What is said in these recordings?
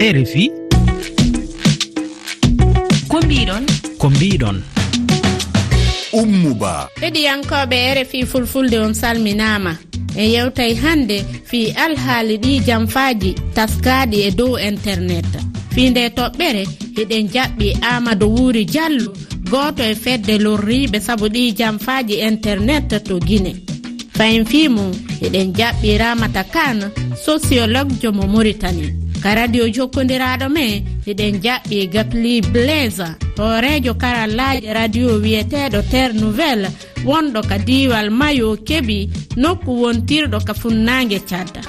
rfi ko mbiɗon? ko mbiɗon. Ummuba. Heɗiyankoɓe rfi fulfulde on salminama. E yewtay hande fi alhaali ɗi jamfaaji taskaɗi e dow internet. Fi nde toɓɓere hiɗen jaɓɓi amadou wuuri diallo goto e fedde lorriɓe saabu ɗi jamfaaji internet to guine fayin fimum eɗen jaɓɓi ramata kane sociologue jomo mauritanie. ka radio jokkodiraɗo me eɗen jaɓɓi gapli blaise. Hoorejo karallaji radio wiyeteɗo terre nouvelle wonɗo ka diwal mayo keeɓi nokku wontirɗo ka funnague cadda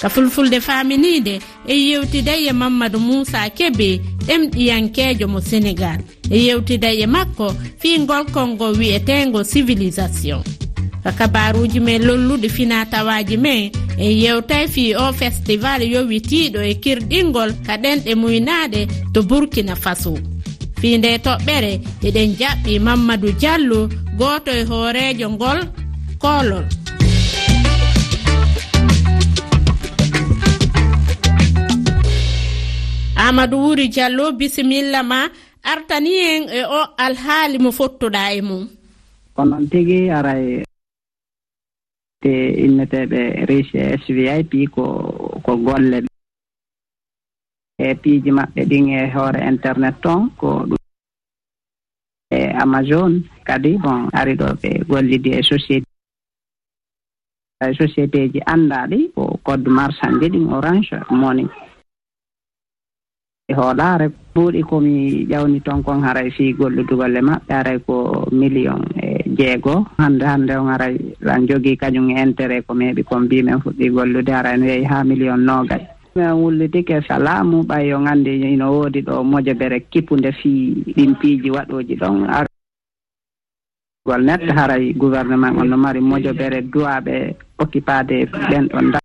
ka fulfulde faminide e yewtiday e mamadou moussa keeɓe ɗemɗiyankejo mo sénégal. E yewtiday e makko fi ngolkolngo wiyetengo civilisation. kabaruji men lolluɗi fina tawaji men en yewtay fi o festival yowitiɗo e kirɗingol kaɗenɗe muynaɗe to burkina faso. Fi nde toɓɓere eɗen jaɓɓi mamadou diallo goto e hoorejo ngol kolol. Amadou wuri diallo bisimilla ma artani en e o alhaali mo fottoɗa e mum. Onon tigi aray te inneteɓe riche svip ko ko golle e piiji maɓɓe ɗin e hoore internet toon ko ɗum e amazon. Kadi bon ari ɗo ɓe gollidi e société e société ji anndaɗi ko code marchandi ɗin orange moni hoolaare ɓuuɗi komi ƴawni toon kon haray fii golludugolle maɓɓe aray ko million e jeegoo hannde hannde on aray an jogii kañum e intérêt ko meeɓi kon mbimen fuɗɗii gollude ara no yehi haa million noogay min wullidike salamu ɓay yo nganndi ino woodi ɗo mojobere kippunde fii ɗin piiji waɗooji ɗon. Gol neɗɗo haray gouvernement on no mari mojobere duwaaɓe occupade ɓen ɗon da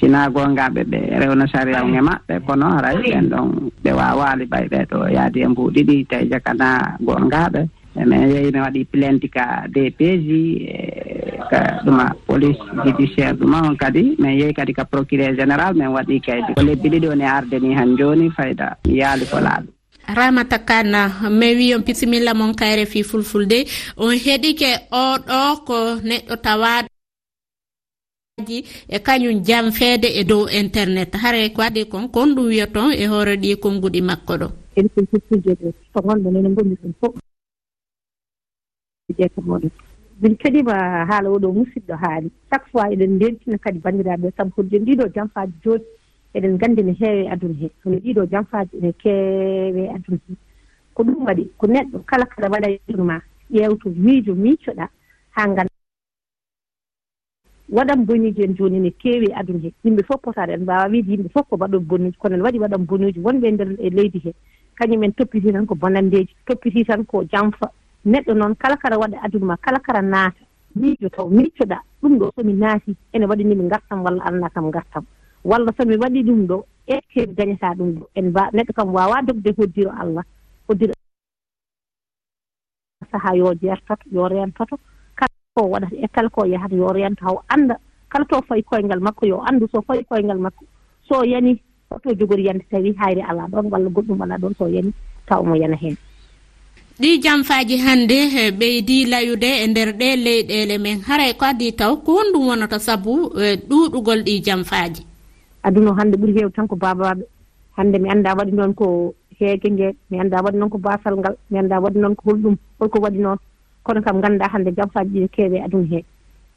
sinaa goongaaɓe ɓe rewno saria e maɓɓe kono aray ɓen ɗon ɓe waawaali ɓay ɓee ɗo yaadi e mbuu ɗiɗi tawi jakana goongaaɓe. min yehi mi waɗi plainte ka dpj e ka ɗuma police judiciaire ɗuma on kadi. Min yehi kadi ka procureur général min waɗi kaydi ko lebbi ɗiɗi woni arde ni han joni fayda mi yaali ko laaɓi. Ramata kana mi wi on pisimilla moon kayre fi fulfulde. On heɗike oɗo ko neɗɗo tawaɗo ji e kañum jamfeede e dow internet. Hare ko waɗi kon kon ɗum wiya ton e hoore ɗi konnguɗi makko ɗo. Ene ko jippujeɗe to gonɗo nene gonmi ɗum fof. e moɗon. Min keɗima haala oɗo musidɗo haali. Chaque fois eɗen ndentina kadi banndiraaɓe e sabu ko ɗen ɗiɗo jamfaaji jooɗi eɗen nganndi ne heewe aduna hee kono ɗiɗo jamfaaji ene keewe aduna hee ko ɗum waɗi ko neɗɗo kala kala waɗa yeru ma ƴeewto miijo miicoɗaa haa ngannda waɗan boniiji en jooni ne keewi e aduna he. Yimɓe fof potaɗo en mbaawa wiide yimɓe fof ko mbaɗon boniiji kono ne waɗi waɗan boniiji wonɓe e ndeer e leydi hee kañumen toppitii tan ko bonandeeji toppitii tan ko jamfa. neɗɗo noon kala kara waɗa aduna ma kala kara naata. Miijo taw miccoɗa ɗum ɗo somi naati ene waɗanimi gartam walla alna kam gartam walla somi waɗi ɗum ɗo ekkeɓe dañata ɗum ɗo. En mba neɗɗo kam wawa dogde hoddiro allah. Hoddiro sahaa yo jertoto yo rentoto kala ko waɗata e kala ko yahata yo rento haw annda. Kala to fayi koyngal makko yo anndu so fayi koyngal makko. So yani oto jogori yande tawi hayre ala ɗon walla goɗɗum ala ɗon so yani taw omo yana heen ɗi jamfaji hannde ɓeydi layude e nder ɗe leyɗele men. Haray ko addi taw ko honɗum wonata sabu e ɗuuɗugol ɗi jamfaji aduna hannde ɓuri heew tan ko babaɓe hannde mi annda waɗi noon ko heege nge mi annda waɗi noon ko basal ngal mi annda waɗi noon ko holɗum holko waɗi noon. Kono kam ngannda hannde jamfaji ɗi keewe aduna hee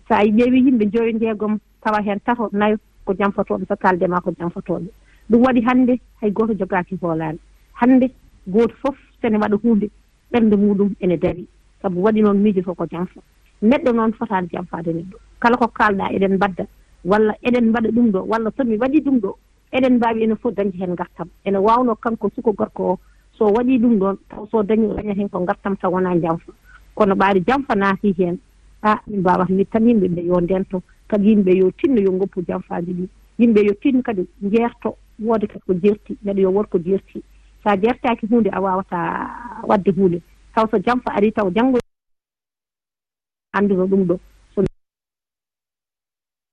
so a ƴeewi yimɓe joyi ndeegom tawa heen tato nayo ko jamfotooɓe so kaaldema ko jamfotooɓe. Ɗum waɗi hannde hay gooto jogaaki hoolaani hannde gooto fof sene waɗa huunde. ɓernde muɗum ene dari sabu waɗi noon miijo fof ko janfa neɗɗo noon fotaani janfaade neɗɗo. Kala ko kaalɗaa eɗen mbadda. Walla eɗen mbaɗa ɗum ɗo walla somi waɗii ɗum ɗo eɗen mbaawi ene fof dañde heen ngartam. Ene waawnoo kanko suko gorko o so waɗii ɗum ɗoon taw so dañi dañat heen ko ngartam taw wonaa janfa kono ɓaari janfa naatii heen a min mbaawata wi tan yimɓe ɓe yo ndento kadi yimɓe yo tinno yo ngoppu janfaaji ɗi. Yimɓe yo tinno kadi njeerto woode kadi ko jeerti neɗɗo yo wor ko jeertii so a jertaki hunde a wawata wadde hunde taw so jamfa ari taw janngo annduno ɗum ɗo. So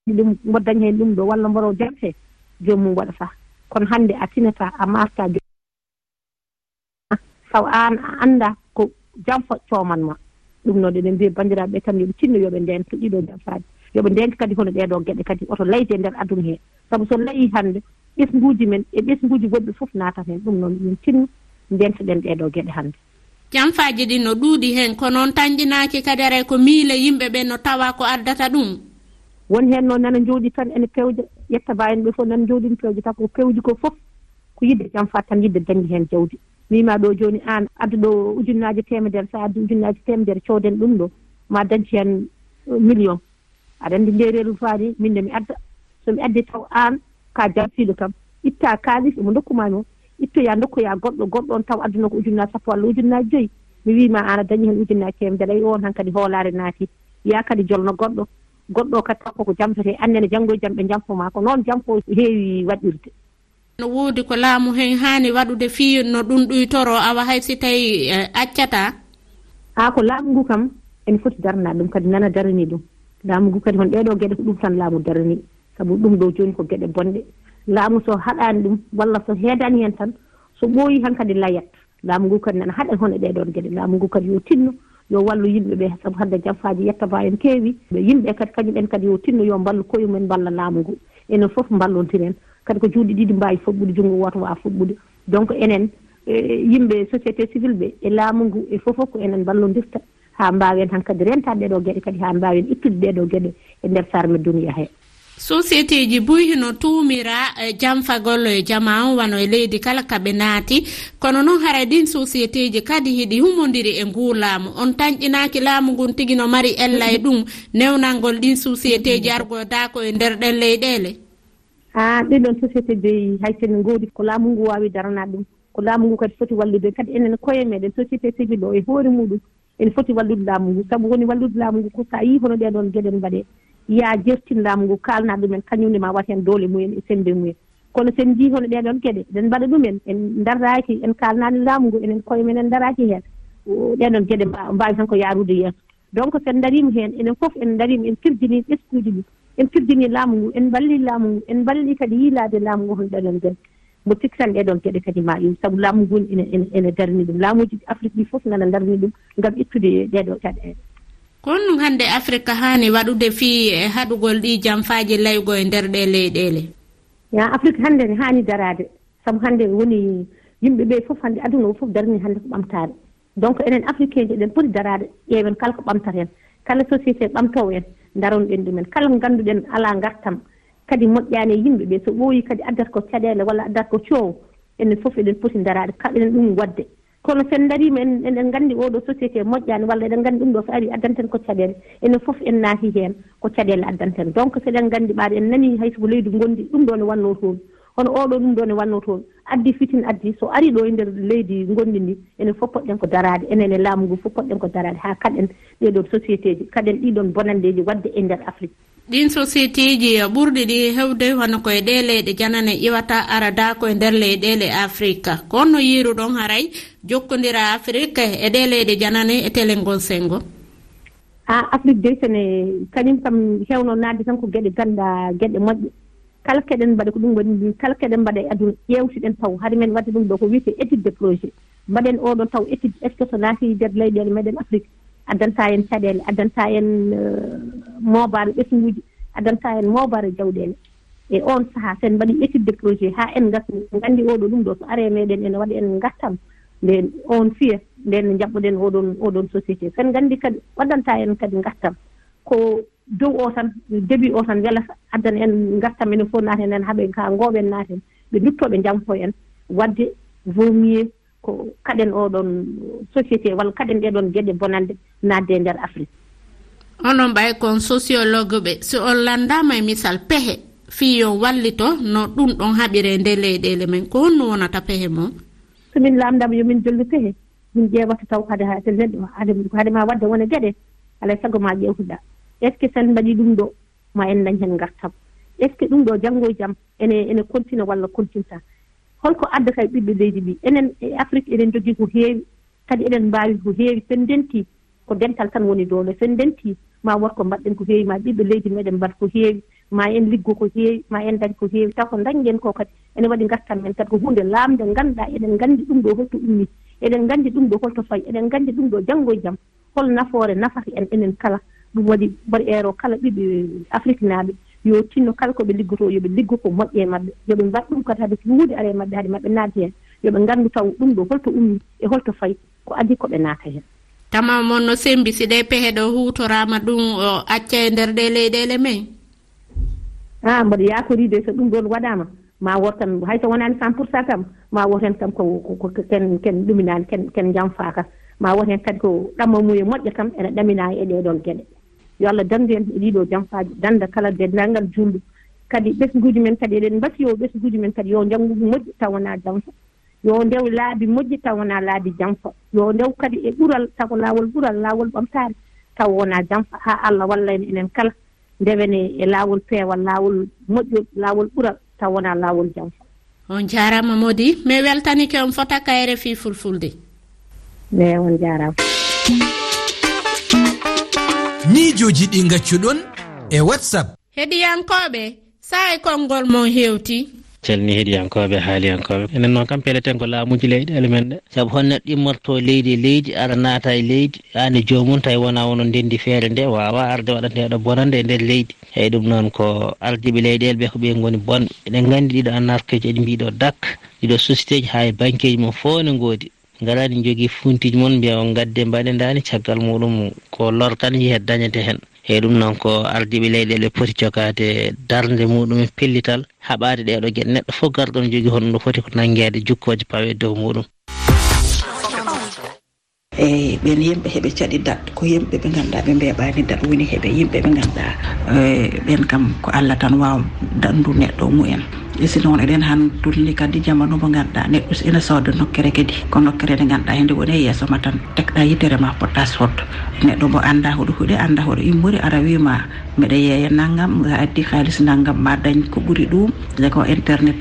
ɗum mbo goddañ heen ɗum ɗo walla mboro jamfe he joomum waɗata kono hannde a tinata a maafta taw aan a annda ko jamfa coomanma ɗum noon eɗen mbiya banndiraaɓe ɓe tan yoɓe tinno yoɓe ndento ɗiɗo jamfaade yoɓe ndenti kadi hono ɗeeɗoo geɗe kadi oto layde e ndeer aduna hee. Sabu so layii hannde ɓesnguuji men e ɓesnguuji goɗɗi fof natat heen ɗum noon min tinno ndentoɗen ɗeɗo geɗe hannde. Janfaaji ɗi no ɗuuɗi heen ko noon tañƴinaaki kadi aray ko miile yimɓe ɓe no tawa ko addata ɗum? Woni heen noon nana njooɗi tan ene pewja ƴetta mba ɓe fof nana njooɗi no pewja tan ko pewji ko fof ko yidde janfaade tan yidde dañde heen jawdi. Mima ɗo jooni aan addu ɗo ujunnaaji temedere so addi ujunnaaji temedere cooden ɗum ɗo ma dañci heen uh, million. Aɗa anndi ndeereeru faani min de mi adda. So mi addi taw aan ka jam fiilo tan itta kaalis omo dokkumami o ittoya dokkoya goɗɗo goɗɗo on taw adduna ko ujunnaji sappo walla ujunnaji joyi. Mi wiima aan a dañi heen ujunnaji temedere ayi on han kadi hoolaare naati. Ya kadi jolno goɗɗo. Goɗɗo o kadi taw koko jamfete annene janngo e jam ɓe jamfoma ko noon jamfo heewi waɗirde. No woodi ko laamu hen haani waɗude fii no ɗum ɗuytoro awa hay si tawi e, accata aa ko laamu ngu kam ene foti darnade ɗum kadi nana darani ɗum. Laamu ngu kadi hon ɗeɗo geɗe ko ɗum tan laamu darani sabu ɗum ɗo jooni ko geɗe bonɗe. Laamu so haɗaani ɗum walla so heedaani heen tan so ɓooyi han kadi layat. Laamu ngu kadi nana haɗa hono ɗeeɗoon geɗe. Laamu ngu kadi yo tinno yo wallu yimɓe ɓee. Sabu hannde jaffaaji yettaba en keewi yimɓe ɓee kadi kañumen kadi yo tinno yo mballu koyemumen mballa laamu ngu. Enen fof mballontiren kadi ko juuɗe ɗiɗi mbaawi fuɗɓude junngo woto waawa fuɗɓude donc enen e, e, yimɓe société civil ɓe e laamu ngu e fof fof ko enen mballondirta haa mbaawen han kadi rentade ɗee ɗoo geɗe kadi haa mbaawen ittude ɗee ɗoo geɗe e ndeer sarme duniya hee société ji buyhino hino tumira eh, janfagollo e jama on wano e leydi kala kaɓe naati. Kono noon hara ɗin société ji kadi hiɗi humodiri e ngu laamu on tañƴinaki laamu ngun tigi no mari ella e ɗum. Newnalngol ɗin société ji argodako e nder ɗen leyɗele ha ah, ɗiɗon société joyi hay sen gowdi ko laamu ngu wawi daranade ɗum. Ko laamu ngu kadi foti wallude kadi enen koye meɗen. Société civil o e hoore muɗum. Ene foti wallude laamu ngu. Saabu woni wallude laamu ngu ko sa yii hono ɗeɗon gueɗen mbaɗe ya jertinɗam ngu kalna ɗumen kañumne ma wat heen doole mumen e sembe mumen. Kono sen jii hono ɗeɗon geɗe eɗen mbaɗa ɗumen en daraki en kalnani laamu ngu enen koye men en daraki heen. Ɗeɗon geɗe mbawi tan ko yarude yeeso. Donc sen darima heen enen fof en darima en firdini ɓesguji ɗi en firdini laamu ngu en mballi laamu ngu en mballi kadi yiilade laamu ngu hono ɗeɗon geɗe mbo tikki tan ɗeɗon geɗe kadi ma yum sabu laamu nguni ene ene darni ɗum. Laamuji afrique ɗi fof nana darni ɗum ngam ittude ɗeɗo caɗele kon ɗum hannde afrique haani waɗude fii e haɗugol ɗi jamfaaji laygo e nder ɗe leyɗeele ya afrique hannde ne haani daraade. Sabu hannde woni yimɓe ɓe fof hannde aduna o fof darni hannde ko ɓamtaade donc enen africain ji eɗen poti daraade ƴeewen kala ko ɓamtata en. Kala société ɓamtoo en daronoɗen ɗumen. Kala ngannduɗen alaa ngartam kadi moƴƴaani e yimɓe ɓee. So ɓooyi kadi addata ko caɗeele walla addata ko coow enen fof eɗen poti daraade. Kaɓenen ɗum waɗde kono sen darima en eɗen nganndi oɗo société moƴƴani walla eɗen nganndi ɗum ɗo so ari addanten ko caɗele enen fof en naati heen ko caɗele addanten donc so eɗen nganndi ɓaade en nani hay soko leydi gondi ɗum ɗo ne wanno toon. Hono oɗo ɗum ɗo ne wanno toon. Addi fitin addi so ari ɗo e nder leydi gondi ndi enen fof poɗɗen ko darade enen e laamu ngu fof poɗɗen ko darade ha kaɗen ɗeɗon société ji kaɗen ɗiɗon bonandeji wadde e nder afrique. ɗin société ji ɓurɗi ɗi hewde hono koye ɗe leyɗe janane iwata arada koye nder leyɗele afrique konno no ɗon haray jokkodira afrique e ɗe leyɗe janane e tele ngon sengo. A afrique dey sene kañum kam hewno naatde tan ko geɗe ganda geɗe moƴƴe. Kala keɗen mbaɗa ko ɗum waɗi ndi kala keɗen mbaɗa e aduna ƴewtiɗen taw. Hade men wadde ɗum ɗo ko wiyete étude de projet. Mbaɗen oɗon taw étude est ce que so naati nder leyɗele meɗen afrique addanta en caɗeele addanta en euh, moobaare ɓesguuji addanta en moobaare jawɗeele e on sahaa so en mbaɗi étude de projet haa en gasni nganndi oo ɗo ɗum ɗo so are meeɗen ene waɗa en ngartan nde on fiya nden jaɓɓoɗen oɗon oɗon société. So en nganndi kadi waɗanta en kadi ngartan ko dow o tan début o tan wela addana en ngartan enen fof naaten en haɓen ka ngooɓen naaten ɓe duttooɓe njampo en wadde vaut mieux ko kaɗen oɗon société walla kaɗen ɗeɗon geɗe bonande naatde e nder afrique. Onon ɓay kon sociologue ɓe si on landama e misal pehe fii yon wallito no ɗum ɗon haɓire e nde leyɗele men. Ko honno wonata pehe moon somin lamdama yomin jolli pehe min ƴeewata taw hade hade leɗɗo hade hade ma wadde wona geɗe alay sago ma ƴewtuɗa. Est ce que sen mbaɗi ɗum ɗo ma en dañ hen gartam est ce que ɗum ɗo janngo e jaam ene ene continue walla continta holko addata e ɓiɓɓe leydi ɗi enen e afrique eɗen jogii ko heewi. Kadi eɗen mbaawi ko heewi. Sen ndenti ko dental tan woni doole sen ndenti ma wot ko mbaɗɗen ko heewi. Ma ɓiɓɓe leydi meɗen mbaɗ ko heewi. Ma en liggo ko heewi. Ma en dañ ko heewi. Taw ko dañgen ko kadi ene waɗi gartan men. Kadi ko hunde laamde ngannduɗaa eɗen nganndi ɗum ɗo holto ummi. Eɗen nganndi ɗum ɗo holto fayi eɗen nganndi ɗum ɗo janngo e jam. Hol nafoore nafata en enen kala. Ɗum waɗi mbaɗi eero kala ɓiɓɓe afrique naaɓe. yo tinno kala koɓe liggoto yoɓe liggo ko moƴƴe e maɓɓe. Yoɓe mbat ɗum kadi haade huunde ara e maɓɓe haade maɓɓe naati heen yoɓe nganndu taw ɗum ɗo holto ummi e holto fayi ko adi koɓe naata heen tama moon no sembi si ɗe pehe ɗo huutorama ɗum o acca e nder ɗe leyɗele men? A mboɗo yakoride so ɗum ɗon waɗama. Ma wortan hayso wonani cent pour cent kam ma wot hen kam koken ken ɗuminani ken ken jamfa kam ma wot hen kadi ko ɗamma muye moƴƴa kam ene ɗamina e ɗeɗon gueɗe yo allah dandu en e ɗiɗo jamfaji danda kala denndaangal julɗo kadi ɓesguji men kadi eɗen mbati yo ɓesguuji men kadi yo njanngu moƴƴi taw wonaa jamfa. Yo ndew laabi moƴƴi taw wonaa laabi jamfa. Yo ndew kadi e ɓural taw laawol ɓural laawol ɓamtaare taw wona jamfa. Haa allah walla en enen kala ndewene e laawol peewal laawol moƴƴol laawol ɓural taw wona laawol jamfa. On jaarama modi mi weltanike on fota kayre fi fulfulde. E on jaarama miijoji ɗi gaccuɗon e whatsapp. Heɗiyankoɓe sa'e konngol mon hewti. Calni heɗiyankoɓe haaliyankoɓe. Enen noon kam peleten ko laamuji leyɗele men ɗe saabu hon neɗɗo immorto leydi e leydi ara naata e leydi. Ande jomum tawi wona wono ndendi feere nde wawa arde waɗa ndeɗo bonande e nder leydi. Eyyi ɗum noon ko ardiɓe leyɗele ɓe ko ɓe gooni bonɓe. Eɗen gandi ɗiɗo anarkeji eɗi mbiɗo dak. Ɗiɗo société ji ha e banque ji mum fo ne goodi ngala jogui funtiji moon mbiya on gadde mbaɗe dani caggal muɗum ko lor tan yihet dañete hen. Eyi ɗum noon ko ardiɓe leyɗele poti jogade darde muɗum e pellital haɓade ɗeɗo gueɗe neɗɗo fof garɗon jogui honno foti ko nanguede jukkoje pawe dow muɗum. Eyyi ɓen yimɓe heɓe caɗi dat ko yimɓe ɓe ganduɗa ɓe mbeɓani dat woni heɓe yimɓe ɓe ganduɗa e, ɓen kam ko allah tan wawa dandu neɗɗo mumen e si noon eɗen han tulni kadi jamanu mo ganduɗa neɗɗo ene sooda nokkere kadi. Ko nokkere nde ganduɗa hende woni e yeeso ma tan tekɗa yittere ma poɗɗa soddo neɗɗo mo anda hoɗo huuɗe anda hoɗo immori ara wima mbeɗa yeeya naggam a addi haalis naggam. Ma dañ ko ɓuuri ɗum de ko internet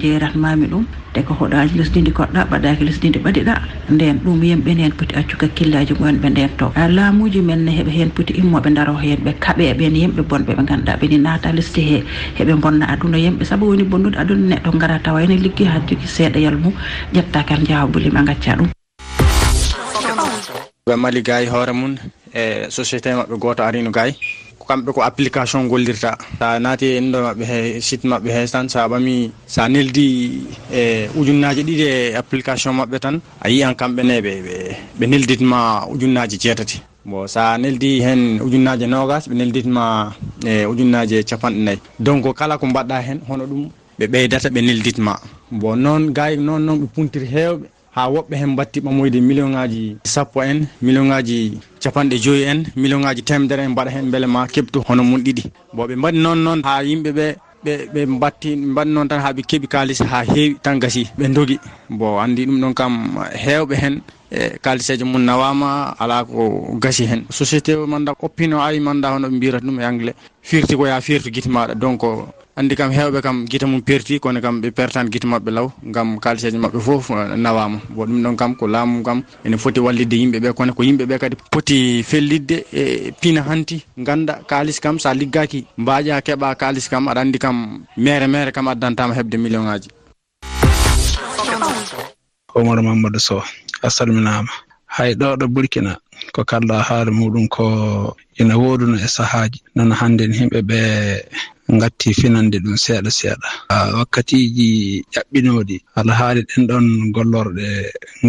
jeeratmami ɗum te ko hoɗaji lesdidi koɗɗa ɓaɗaki lesdidi ɓaɗiɗa nden ɗum yimɓe ne hen poti accu kakkillaji gonɓe nden to. Laamuji men ne heɓe hen poti immoɓe daro hen ɓe kaaɓeɓen yimɓe bonɓe ɓe ganduɗa ɓeni naata lesdi he heɓe bonna aduna yimɓe saabu woni woni bonnude aduna neɗɗo gara tawa ene liggey ha jogui seeɗa yalmum ƴetta kan jaha bolima gacca ɗum. Ɓe mali gay hoore mum e société maɓɓe goto arino gay kamɓe ko application gollirta. Sa naati e inɗo maɓɓe he site maɓɓe he tan sa ɓami sa neldi e ujunnaji ɗiɗi e application maɓɓe tan a yiyan kamɓene ɓe ɓe nelditma ujunnaji jeetati. bon sa neldi hen ujunnaje nogas ɓe nelditma e ujunnaje capanɗe nayyi. Donc kala ko mbaɗɗa hen hono ɗum ɓe ɓeydata ɓe nelditma. Bon noon gay noon noon ɓe puntiri hewɓe ha woɓɓe hen batti ɓamoyde million ngaji sappo en million ngaji capanɗe joyi en million ngaji temedere en mbaɗa hen beele ma kebtu hono mum ɗiɗi. Bon ɓe mbaɗi noon noon ha yimɓeɓe ɓe ɓe batti mbaɗi noon tan ha ɓe keeɓi kalis ha heewi tan gasi ɓe dogui bon andi ɗum ɗon kam hewɓe hen e kaliseje mum nawama ala ko gasi hen. Société o manda oppino ayi manda hono ɓe mbirata ɗum e anglais. Firti ko ya firtu guite maɗa donc andi kam hewɓe kam guite mum perti kono kam ɓe pertani guite mabɓe law gam kaliseje mabɓe foof eh, nawama bo ɗum ɗon kam ko laamu kam ene foti wallidde yimɓeɓe kono ko yimɓeɓe kadi poti fellidde e piina hanti ganda kalis kam sa liggaki mbaƴa keeɓa kalis kam aɗa andi kam mere mere kam addantama hebde million ngaji omar mamadou sow. a salminama hay ɗo ɗo burkina ko kalla haala muɗum ko ina woduno e sahaji noon hannde himɓe ɓe gatti finande ɗum seeɗa seeɗa. Wakkatiji ƴaɓɓinoɗi alhaali ɗen ɗon gollorɗe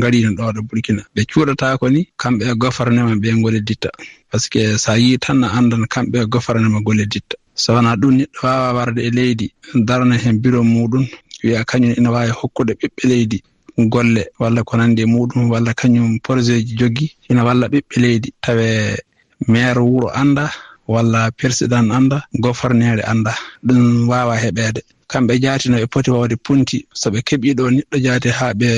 garino ɗo ɗo burkina. Ɓe cuuɗatako ni kamɓe e gofarnema ɓe goleditta par ce que sa yi tan na andan kamɓe e gofarnema goleditta so wona ɗum neɗɗo wawa warde e leydi darana hen bureau muɗum. Wiya kañum ina wawi hokkude ɓiɓɓe leydi. golle walla ko nandi e muɗum walla kañum projet ji jogi ina walla ɓiɓɓe leydi. Tawe maire wuro annda walla président annda gofornere annda. Ɗum wawa heɓede kamɓe jaati no ɓe poti wawde punti so ɓe keɓiɗo neɗɗo jaati ha ɓe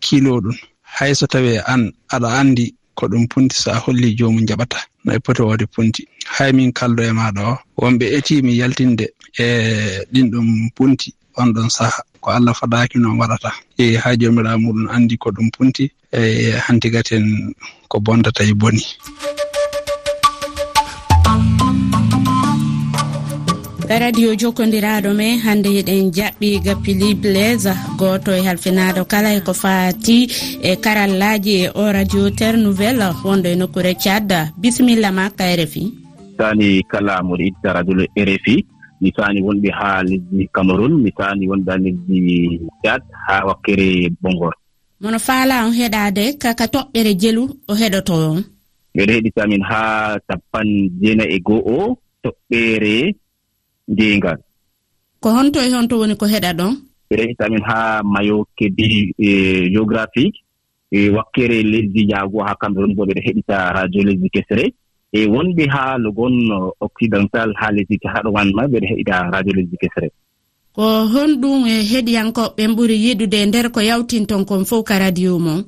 kiilo ɗum. Hay so tawi an aɗa andi ko ɗum punti so a holli jomum jaɓata no ɓe poti wawde punti. Hay min kaldo e maɗa o wonɓe etimi yaltinde e ɗin ɗum punti on ɗon saaha ko allah faɗaki noon waɗata. E ha jomirawo muɗum andi ko ɗum punti e hantigaten ko bondata e boni. Radio jokkodiraɗo me hande eɗen jaɓɓi gappili blaise goto e halfinaɗo kala e ko fati e karallaji e o radio terre nouvelle wonɗo e nokkure thiad bisimilla ma ka rfi tani kala moɗo itta radio rfi mi taani wonɓe haa lesdi cameron mi taani wonɓe haa lesdi dad haa wakkere bongor. Mono faala on heɗaade kaka toɓɓere jelu o heɗoto on. Ɓeɗo heɗitamin haa tappan jeena e go'o toɓɓere ndeengal ko honto e honto woni ko heɗa ɗon? Ɓeɗo heɗitamin haa mayo kedi e géographique e wakkere lesdi jaago haa cameron bo ɓeɗo heɗita radio lesdi kesre e wonɓe haa no gonno occidental haa lesdike haɗo wanma ɓeɗo heɗita radio lesdi sere ko honɗum e heɗiyankoɓɓen ɓuri yiɗude nder ko yawtinton kon fof ka radio mon.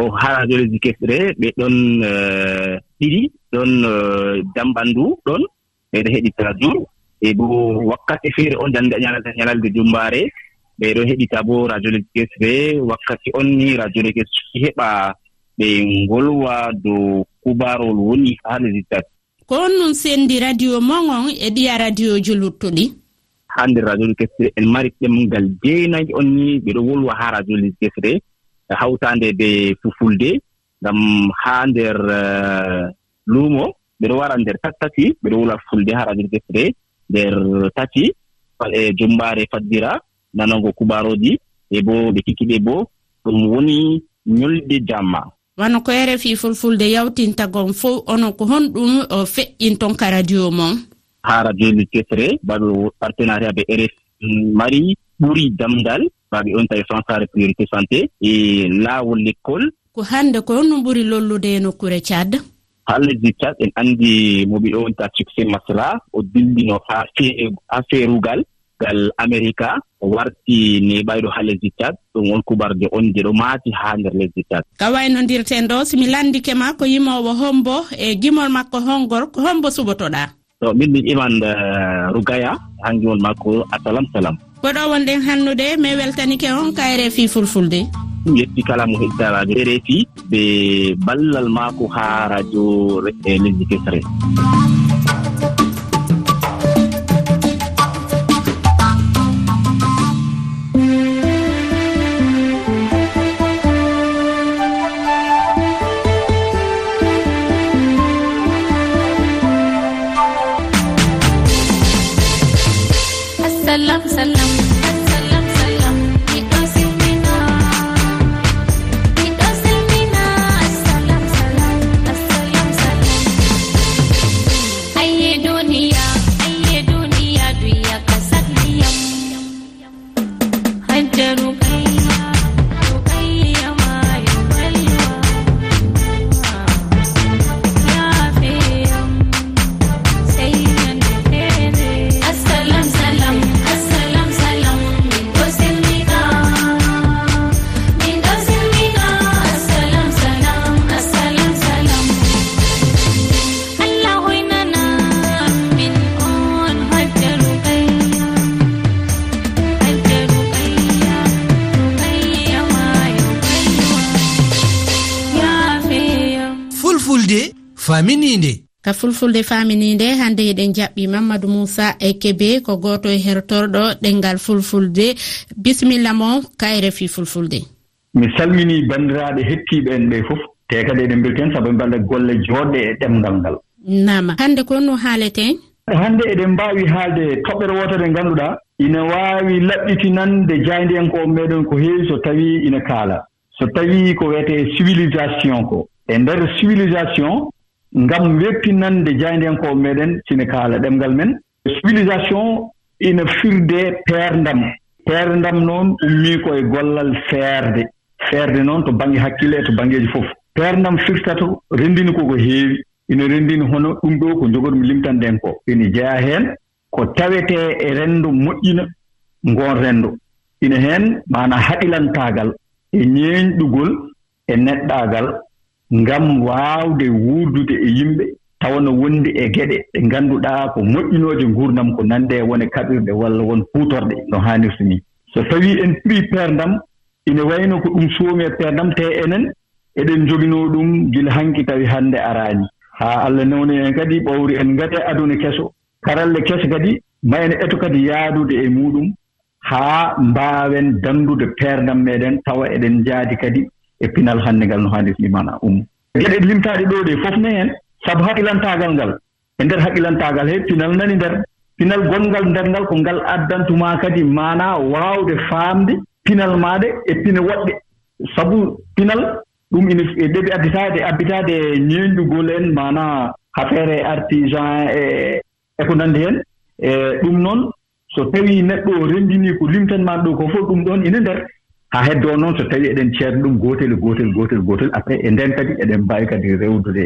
O haa radio lesdi sere ɓe ɗon eh, ɗiɗi ɗon eh, damɓandu ɗon ɓeɗo heɗita jour e bo wakkati feere on jannde ñalata ñalalde jumbaare ɓeɗo heɗita bo radio lesdi sere wakkati on ni radio lesdi kesre heɓa ɓe ngolwa dow kubarowol woni haa leydi tati. Ko on nun senndi radio moŋon e ɗiya radio ji luttuɗi hannde radioji kesre en mari ɗemngal jeenayi on ni ɓe ɗo wolwa haa radioji kesre e hawtaande e de fufulde ngam haa nder eh, luumo ɓe ɗo wara nder tati tati ɓe ɗo wolwa fulde haa radioji kesre nder tati e jumbaare faddira nanango kubaarooji e bo ɓe kikiɓe bo ɗum woni ñolde jamma. wano ko rfi fulfulde yawtintagon fof onon ko honɗum o feƴƴinton ka radio mon. Haa radio ndi tetere baɓe partenariat ɓe rf mari ɓuri damdal baɓe on tawi françare priorité santé e laawol l'école. Ko hannde ko honɗum ɓuri lollude e nokkure cad ha lesdi cad en anndi mo ɓe wonta succé masla o dillino haa affaire ugal leggal américa o warti ne ɓayɗo haa lesdi tad ɗum won kubarde on je ɗo maati ha nder lesdi tad ka waynodirten ɗo somi landike ma ko yimowo hombo e gimol makko hongor ko hombo suɓotoɗa. To min min iman eh, rugaya ha gimol makko assalam salam. Goɗo wonɗen hannude mi weltanike on ka fi fulfulde. Ɗum yetti kala mo heɗita radio e refi ɓe ballal maako ha radio e lesdi kesre fulfulde faminide hande eɗen jaɓɓi mamadou moussa e kebe ko goto e hertorɗo ɗengal fulfulde. Bisimilla mo kayre e fi fulfulde. Mi salmini banndiraaɓe hettiiɓe en ɓe fof te kadi eɗen mbirten sabu mballa golle jooɗɗe e ɗemngal ngal. Nama hannde ko no haaleten hannde eɗen mbaawi haalde toɓɓere wootere ngannduɗaa ina waawi laɓɓitinande jayndiyanko'o meeɗen ko heewi so tawii ina kaala. So tawii ko wiyetee civilisation ko. E ndeer civilisation ngam webtinande jayndenkoɓe meɗen sine kaala ɗemngal men. Civilisation ina firde peerdam. Peerdam noon ummii koye gollal feerde. Feerde noon to baŋnge hakkille e to baŋngeeji fof. Peerdam firtata renndini ko ko heewi. Ina renndini hono ɗum ɗo ko jogotmi limtanɗen ko. Ina jeya heen ko tawetee e renndo moƴƴina ngoon renndo. Ina heen maanaa haɗilantaagal e ñeeñɗugol e neɗɗaagal ngam waawde wuurdude e yimɓe tawa no wondi e geɗe. Ɗe ngannduɗaa ko moƴƴinooje nguurdam ko nande wone kaɓirɗe walla won puutorɗe no haanirta ni so tawii en prii peerdam ina wayno ko ɗum suumi e peerdam te enen eɗen joginoo ɗum gila hanki tawi hannde araani. Haa allah newni en kadi ɓowri en ngate aduna keso. Karalle kese kadi ma en eto kadi yaadude e muɗum haa mbaawen danndude peerdam meɗen tawa eɗen njaadi kadi e pinal hannde ngal no haanirni mana ummo geɗe limtaaɗe ɗo ɗe fof ne heen sabu haqilantaagal ngal. E ndeer haqilantaagal he pinal nani nder. Pinal gonngal nder ngal ko ngal addantumaa kadi maanaa waawde faamde pinal maaɗe e pine woɗɗe. Sabu pinal ɗum ine e ɗeɓi additaade abbitaade e en maanaa affaire e artisan e e ko nanndi heen e ɗum noon so tawii neɗɗo o renndinii ko limtanmaani ɗo ko fof ɗum ɗoon ine ndeer haa heddoo noon so tawii eɗen ceerno ɗum gootel gootel gootel gootel après e nden kadi eɗen mbaawi kadi rewdude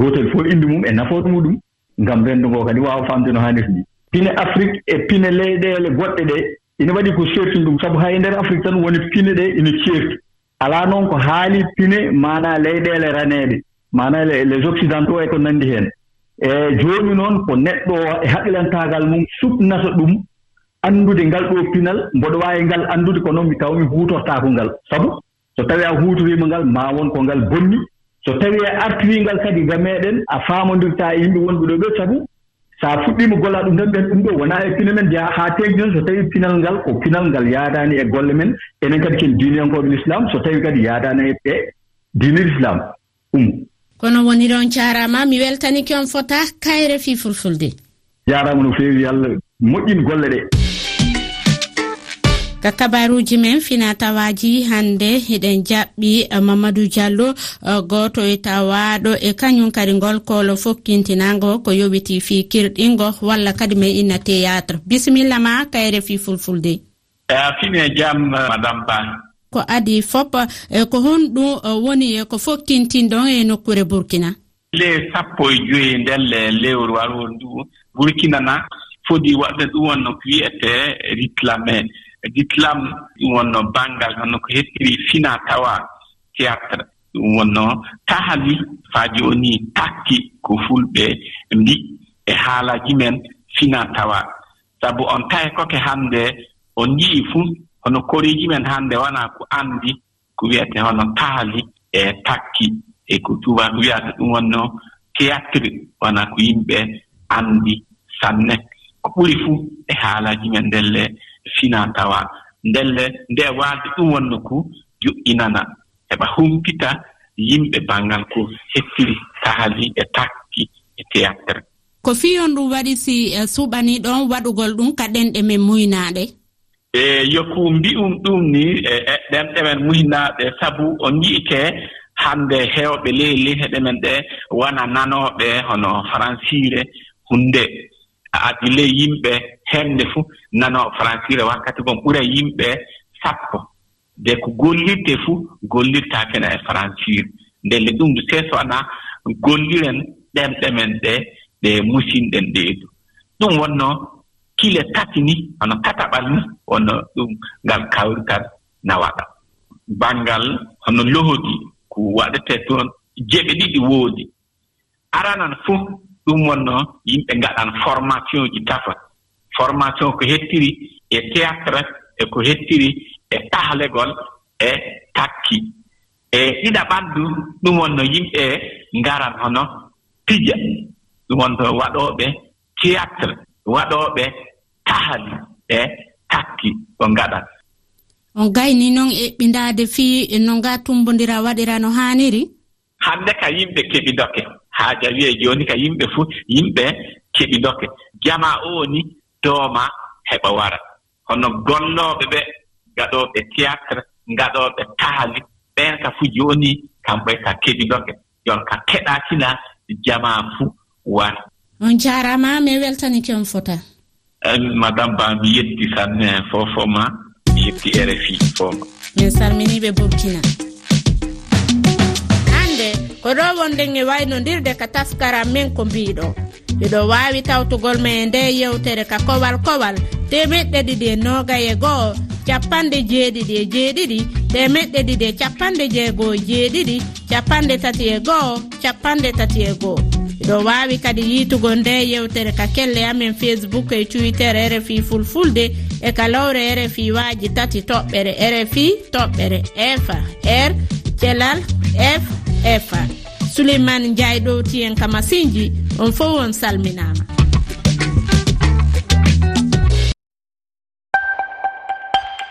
gootel fof inndu mum e nafoore muɗum ngam renndo ngoo kadi waawa faamde no haaniri ni. Pine afrique e pine leyɗeele goɗɗe ɗee ina waɗi ko seertini ɗum sabu hay e ndeer afrique tan woni pine ɗee ina ceerti. Alaa noon ko haali pine maanaa leyɗeele raneeɗe maanaa les occidentaux e ko nanndi heen. E jooni noon ko neɗɗo o e haqilantaagal mum suɓnata ɗum anndude ngal ɗo pinal mboɗo waawi ngal anndude ko noon mi taw mi huutortaako ngal. Sabu so tawii a huutoriima ngal maa won ko ngal bonni. So tawii a artirii ngal kadi ga meeɗen a faamondirtaa e yimɓe wonɓe ɗo ɓe sabu so a fuɗɗiima gollaa ɗum tan ɓen ɗum ɗo wonaa e pine men jaha haa teegdi noon so tawii pinal ngal ko pinal ngal yaadaani e golle men enen kadi ken diiniyankooɓe l'islam so tawii kadi yaadaani e ɓe diinel islam ɗum kono woni ɗon jaaraama mi weltaniki on fota kayre fii fulfulde. Jaaraama no feewi yo allah moƴƴin golle ɗee ka kabaruji men finatawaji hande eɗen jaɓɓi eh, mamadou diallo eh, goto e tawaɗo e kañum kadi ngol kolo fokkintinago ko yowiti fi kirɗingo walla kadi ma inna théâtre. Bisimilla ma kayre fi fulfulde. E a fimi e jam eh, madame ba. Ko adi fop e ko honɗum woni ko fokkintinɗon e nokkure burkina. Le sappo e joyi ndelle lewru warwon ndu burkina na foti waɗde ɗum wonno ko wiyete réclamé. E guitlam ɗum wonno banngal honno ko hettiri fina tawa théâtre. Ɗum wonno tahali faa jooni takki ko fulɓe mbi e haalaji men fina tawa. Sabu on tahe koke hannde on yii fuu hono koriiji men hannde wonaa ko anndi ko wiyete hono tahali e takki. E ko tubaak wiyata ɗum wonno théâtre wonaa ko yimɓe anndi sanne. Ko ɓuri fuu e haalaaji men ndelle fina tawa. Ndelle nde waalde ɗum wonno ko yuɓɓinana heɓa humpita yimɓe banngal ko hettiri kaali e takki e théâtre. Ko fiyon ɗum waɗi si eh, suɓanii ɗon waɗugol ɗum ka ɗenɗe men muynaaɗe e yoku mbi'um ɗum ni e, e ɗenɗe men muynaaɗe sabu on nji'ike hannde heewɓe ley leyheɗe men ɗe wona nanooɓe hono faransiire hunde a addi ley yimɓe hemde fuu nano francire wakkati gon ɓura yimɓe sappo. De ko gollirte fuu gollirtaakene e francire ndelle ɗum seesona golliren ɗemɗe men ɗe ɗe musinɗen ɗeedu ɗum wonno kile tati ni hono tataɓal ni wonno ɗum ngal kawrital nawaɗa banngal hono lohodi ko waɗete toon jeɓe ɗiɗi woodi. Aranan fof ɗum wonnoo yimɓe ngaɗan formation ji dafa. Formation ko hettiri e théâtre e ko hettiri e tahlegol e takki. E ɗiɗa ɓanndu ɗum wonno yimɓe ngaran hono pija ɗum wonto waɗooɓe théâtre waɗooɓe tahali e takki ko ngaɗan. On gayni noon eɓɓindaade fii e no ngaa tumbondira waɗira no haaniri? Hannde ka yimɓe keɓi doke haaja wiye jooni ka yimɓe fuu yimɓe keɓi keɓidoke jama o ni dooma heɓa wara. Hono gollooɓe ɓe ngaɗooɓe théâtre ngaɗooɓe taali ɓeen ka fuu jooni kamɓe ka keɓi keɗiɗoke jon ka keɗatina jama fuu wara. On jaaraama mi weltanike on fota. Madame ba mi yetti sanne fofo ma mi yetti rfi fooma min salminiiɓe burkina. koɗo wonden e waynodirde ka taskaram min ko mbiɗo. Eɗo wawi tawtugol ma e nde yewtere ka kowal kowal temeɗɗe ɗiɗi e nogay e goho capanɗe jeeɗiɗi e jeeɗiɗi temeɗɗe ɗiɗi e capanɗe jeegoo e jeeɗiɗi capanɗe tati e goho capanɗe tati e goho eɗo wawi kadi yitugo nde yewtere ka kelle amen facebook e twitter rfi fulfulde e kalowre rfi waji tati toɓɓere rfi toɓɓere f r thelal f efa souleymane ndiaye ɗowti en ka masinji. On fof on salminama.